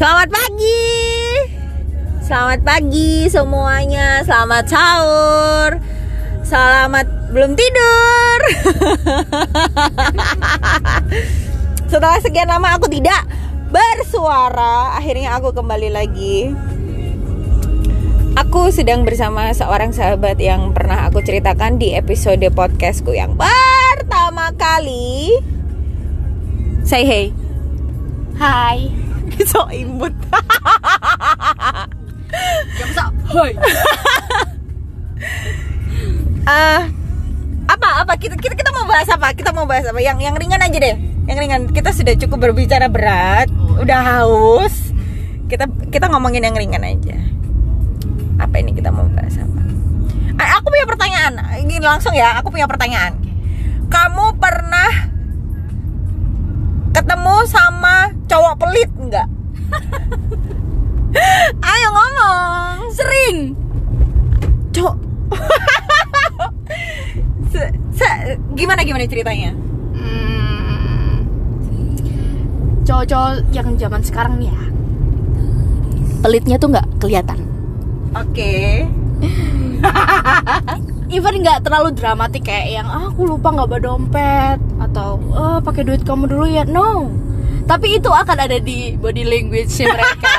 Selamat pagi. Selamat pagi semuanya. Selamat sahur. Selamat belum tidur. Setelah sekian lama aku tidak bersuara, akhirnya aku kembali lagi. Aku sedang bersama seorang sahabat yang pernah aku ceritakan di episode podcastku yang pertama kali. Say hey. Hai. So imut. Yang sok. Hai. Eh, apa apa kita, kita kita mau bahas apa? Kita mau bahas apa? Yang yang ringan aja deh. Yang ringan. Kita sudah cukup berbicara berat, udah haus. Kita kita ngomongin yang ringan aja. Apa ini kita mau bahas apa? Eh, aku punya pertanyaan. Ini langsung ya, aku punya pertanyaan. Kamu pernah ketemu sama cowok pelit nggak? Ayo ngomong. Sering. Cok. Se- se- gimana gimana ceritanya? Hmm. Cowok-cowok yang zaman sekarang nih ya. Pelitnya tuh nggak kelihatan. Oke. Even nggak terlalu dramatik kayak yang ah, aku lupa nggak bawa dompet atau eh pakai duit kamu dulu ya. No. Tapi itu akan ada di body language mereka.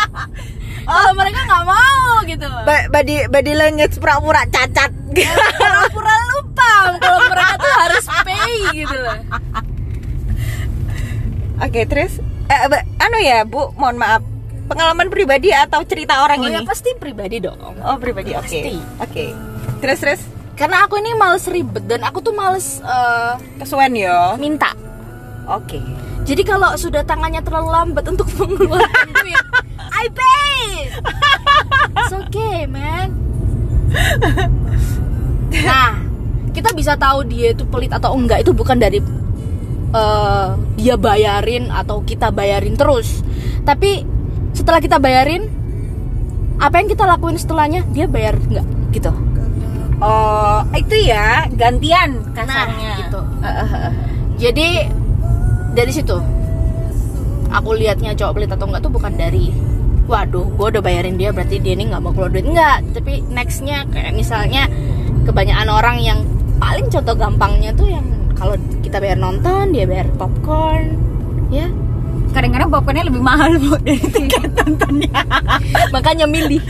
Kalau mereka nggak mau gitu. Ba- body body language pura-pura cacat. Pura-pura lupa kalau mereka tuh harus pay gitu loh. Oke, terus eh, anu ya, Bu, mohon maaf. Pengalaman pribadi atau cerita orang Oh ini? ya pasti pribadi dong. Oh, pribadi. Oke. Oke. Terus terus Karena aku ini males ribet dan aku tuh males eh, kesuwen yo. minta. Oke. Jadi kalau sudah tangannya terlalu lambat untuk mengeluarkan duit, I pay. It's okay, man. Nah, kita bisa tahu dia itu pelit atau enggak itu bukan dari eh, dia bayarin atau kita bayarin terus. Tapi setelah kita bayarin, apa yang kita lakuin setelahnya dia bayar enggak gitu. Oh, itu ya, gantian kasarnya. Nah, gitu. Eh, eh, eh. Jadi dari situ aku lihatnya cowok pelit atau enggak tuh bukan dari waduh gue udah bayarin dia berarti dia ini nggak mau keluar duit enggak tapi nextnya kayak misalnya kebanyakan orang yang paling contoh gampangnya tuh yang kalau kita bayar nonton dia bayar popcorn ya Kadang-kadang popcornnya lebih mahal, Bu, dari tiket nontonnya. makanya milih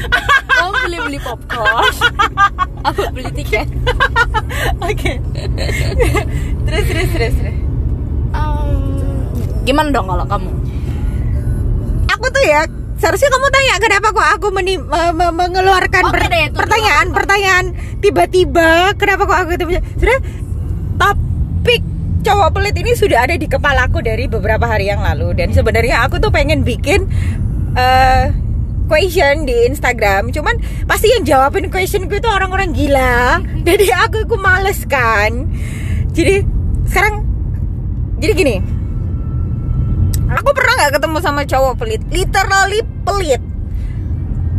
kamu beli beli popcorn aku beli tiket Oke. terus terus terus terus. Gimana dong kalau kamu? Aku tuh ya seharusnya kamu tanya kenapa kok aku meni- me- me- mengeluarkan Oke per- deh, itu pertanyaan dulu. pertanyaan. Tiba-tiba kenapa kok aku ketemu sudah topik cowok pelit ini sudah ada di kepalaku dari beberapa hari yang lalu. Dan sebenarnya aku tuh pengen bikin eh, question di Instagram. Cuman pasti yang jawabin questionku itu orang-orang gila. Jadi aku aku males kan. Jadi sekarang jadi gini aku pernah nggak ketemu sama cowok pelit? Literally pelit.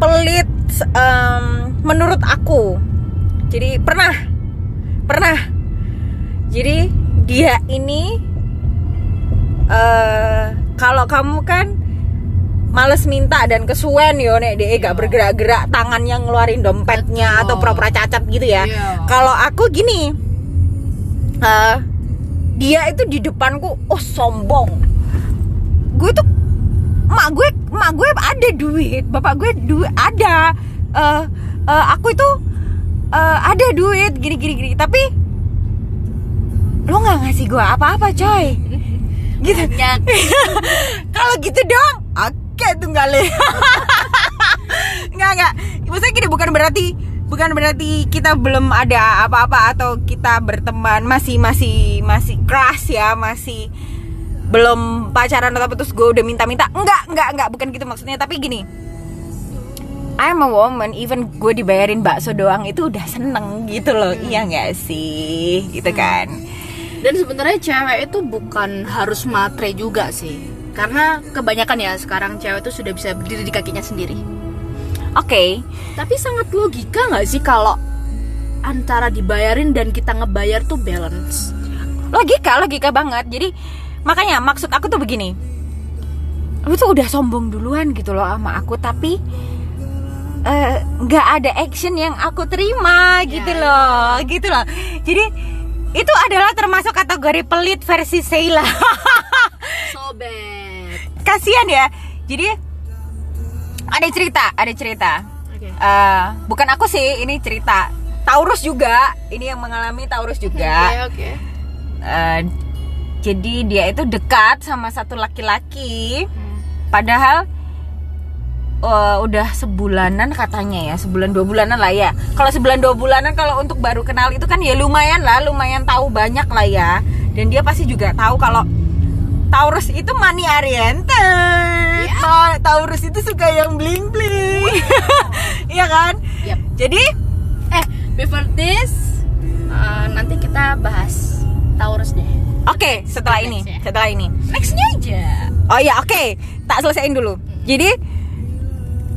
Pelit em, menurut aku. Jadi pernah. Pernah. Jadi dia ini eh kalau kamu kan males minta dan kesuwen yo nek dia gak bergerak-gerak tangannya ngeluarin dompetnya atau Betul. pura-pura cacat gitu ya. Iya. kalau aku gini eh dia itu di depanku oh sombong gue tuh mak gue mak gue ada duit bapak gue duit ada. Eh eh, aku itu eh, ada duit gini gini gini. Tapi lo nggak ngasih gue apa-apa coy. Gitu. Kalau gitu dong. Oke tuh nggak le nggak nggak. Maksudnya gini bukan berarti bukan berarti kita belum ada apa-apa atau kita berteman masih masih masih crush ya masih belum pacaran atau apa terus gue udah minta-minta. Enggak enggak enggak. Bukan gitu maksudnya. Tapi gini. I'm a woman. Even gue dibayarin bakso doang itu udah seneng gitu loh. Iya nggak sih? Gitu kan. Dan sebenarnya cewek itu bukan harus matre juga sih. Karena kebanyakan ya sekarang cewek itu sudah bisa berdiri di kakinya sendiri. oke. Tapi sangat logika nggak sih kalau antara dibayarin dan kita ngebayar tuh balance? logika logika banget. Jadi makanya maksud aku tuh begini. Lu tuh udah sombong duluan gitu loh sama aku tapi eh, nggak ada action yang aku terima gitu Ya, loh gitu loh. Jadi itu adalah termasuk kategori pelit versi Sheila. Sobet. kasihan ya. Jadi ada cerita ada cerita. Oke. Eh, bukan aku sih ini cerita. Taurus juga ini yang mengalami Taurus juga. Oke, oke. Eh, jadi dia itu dekat sama satu laki-laki. Hmm. padahal eh, udah sebulanan katanya ya sebulan dua bulanan lah ya. Kalau sebulan dua bulanan kalau untuk baru kenal itu kan ya lumayan lah lumayan tahu banyak lah ya. Dan dia pasti juga tahu kalau Taurus itu money oriented Ta- Taurus itu suka yang bling bling iya kan? Yap. jadi Eh, before this, uh, nanti kita bahas oke setelah Next ini ya. setelah ini Nextnya aja. Oh iya oke, tak selesaiin dulu. Jadi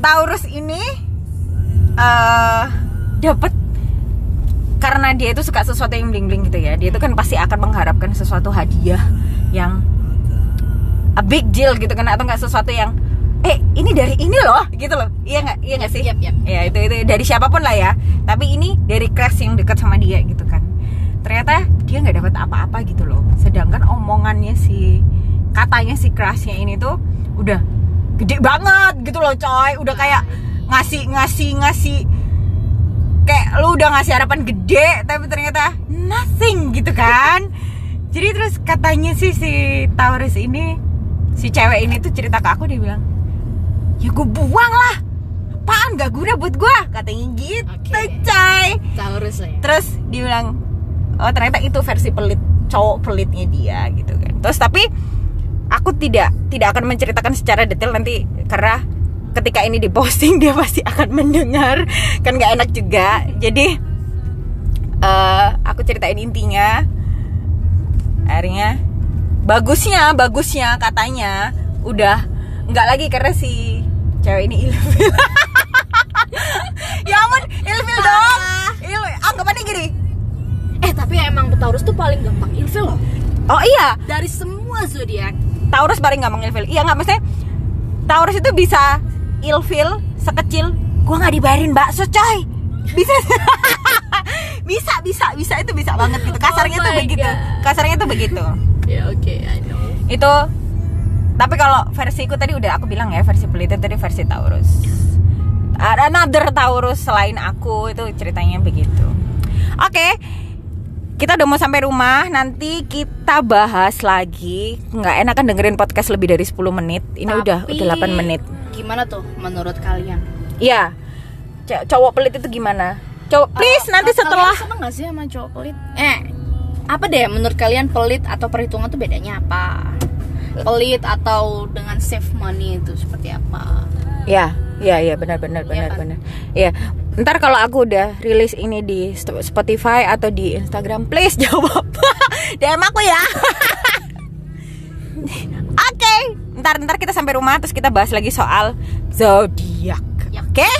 Taurus ini eh dapat karena dia itu suka sesuatu yang bling bling gitu ya. Dia itu kan pasti akan mengharapkan sesuatu hadiah yang a big deal gitu kan atau enggak sesuatu yang eh ini dari ini loh gitu loh. Iya nggak? Iya nggak sih? Yap, yap. Ya itu itu dari siapa pun lah ya. Tapi ini dari crush yang dekat sama dia gitu kan. Ternyata dia nggak dapat apa-apa gitu loh. Sedangkan omongannya si katanya si crushnya ini tuh udah gede banget gitu loh coy. Udah kayak ngasih ngasih ngasih kayak lu udah ngasih harapan gede tapi ternyata nothing gitu kan. Jadi terus katanya sih si Taurus ini si cewek ini tuh cerita ke aku dia bilang ya gue buang lah apaan gak guna buat gue katanya gitu Oke. coy Taurus lah ya. terus dia bilang oh ternyata itu versi pelit cowok pelitnya dia gitu kan. Terus tapi aku tidak tidak akan menceritakan secara detail nanti karena ketika ini diposting dia pasti akan mendengar kan gak enak juga. Jadi eh, aku ceritain intinya. Akhirnya bagusnya bagusnya katanya udah nggak lagi karena si cewek ini ilfil ya ampun ilfil dong Il, anggapannya gini Eh, tapi emang Taurus tuh paling gampang ilfil loh. oh iya. Dari semua zodiak. Taurus paling gampang ilfil. Iya nggak maksudnya Taurus itu bisa ilfil sekecil. Gua nggak dibayarin bakso coy. Bisa. Bisa bisa bisa. Itu bisa banget gitu. Kasarnya Oh tuh begitu. Kasarnya tuh begitu. Ya oke, I know. itu tapi kalau versiku tadi udah aku bilang ya versi pelit itu tadi versi Taurus. Ada another Taurus selain aku itu ceritanya begitu. Oke kita udah mau sampai rumah nanti kita bahas lagi nggak enak kan dengerin podcast lebih dari 10 menit ini udah Tapi, udah 8 menit Gimana tuh menurut kalian? Iya C- cowok pelit itu gimana cowok please Eh, nanti setelah seneng gak sih sama cowok pelit? Eh, apa deh menurut kalian pelit atau perhitungan tuh bedanya apa? Pelit atau dengan save money itu seperti apa? Ya, ya, ya, benar, benar, Iya benar, kan? benar. Iya. Ntar kalau aku udah rilis ini di Spotify atau di Instagram, please jawab. DM aku ya. Oke. Ntar, ntar kita sampai rumah terus kita bahas lagi soal zodiak. Oke?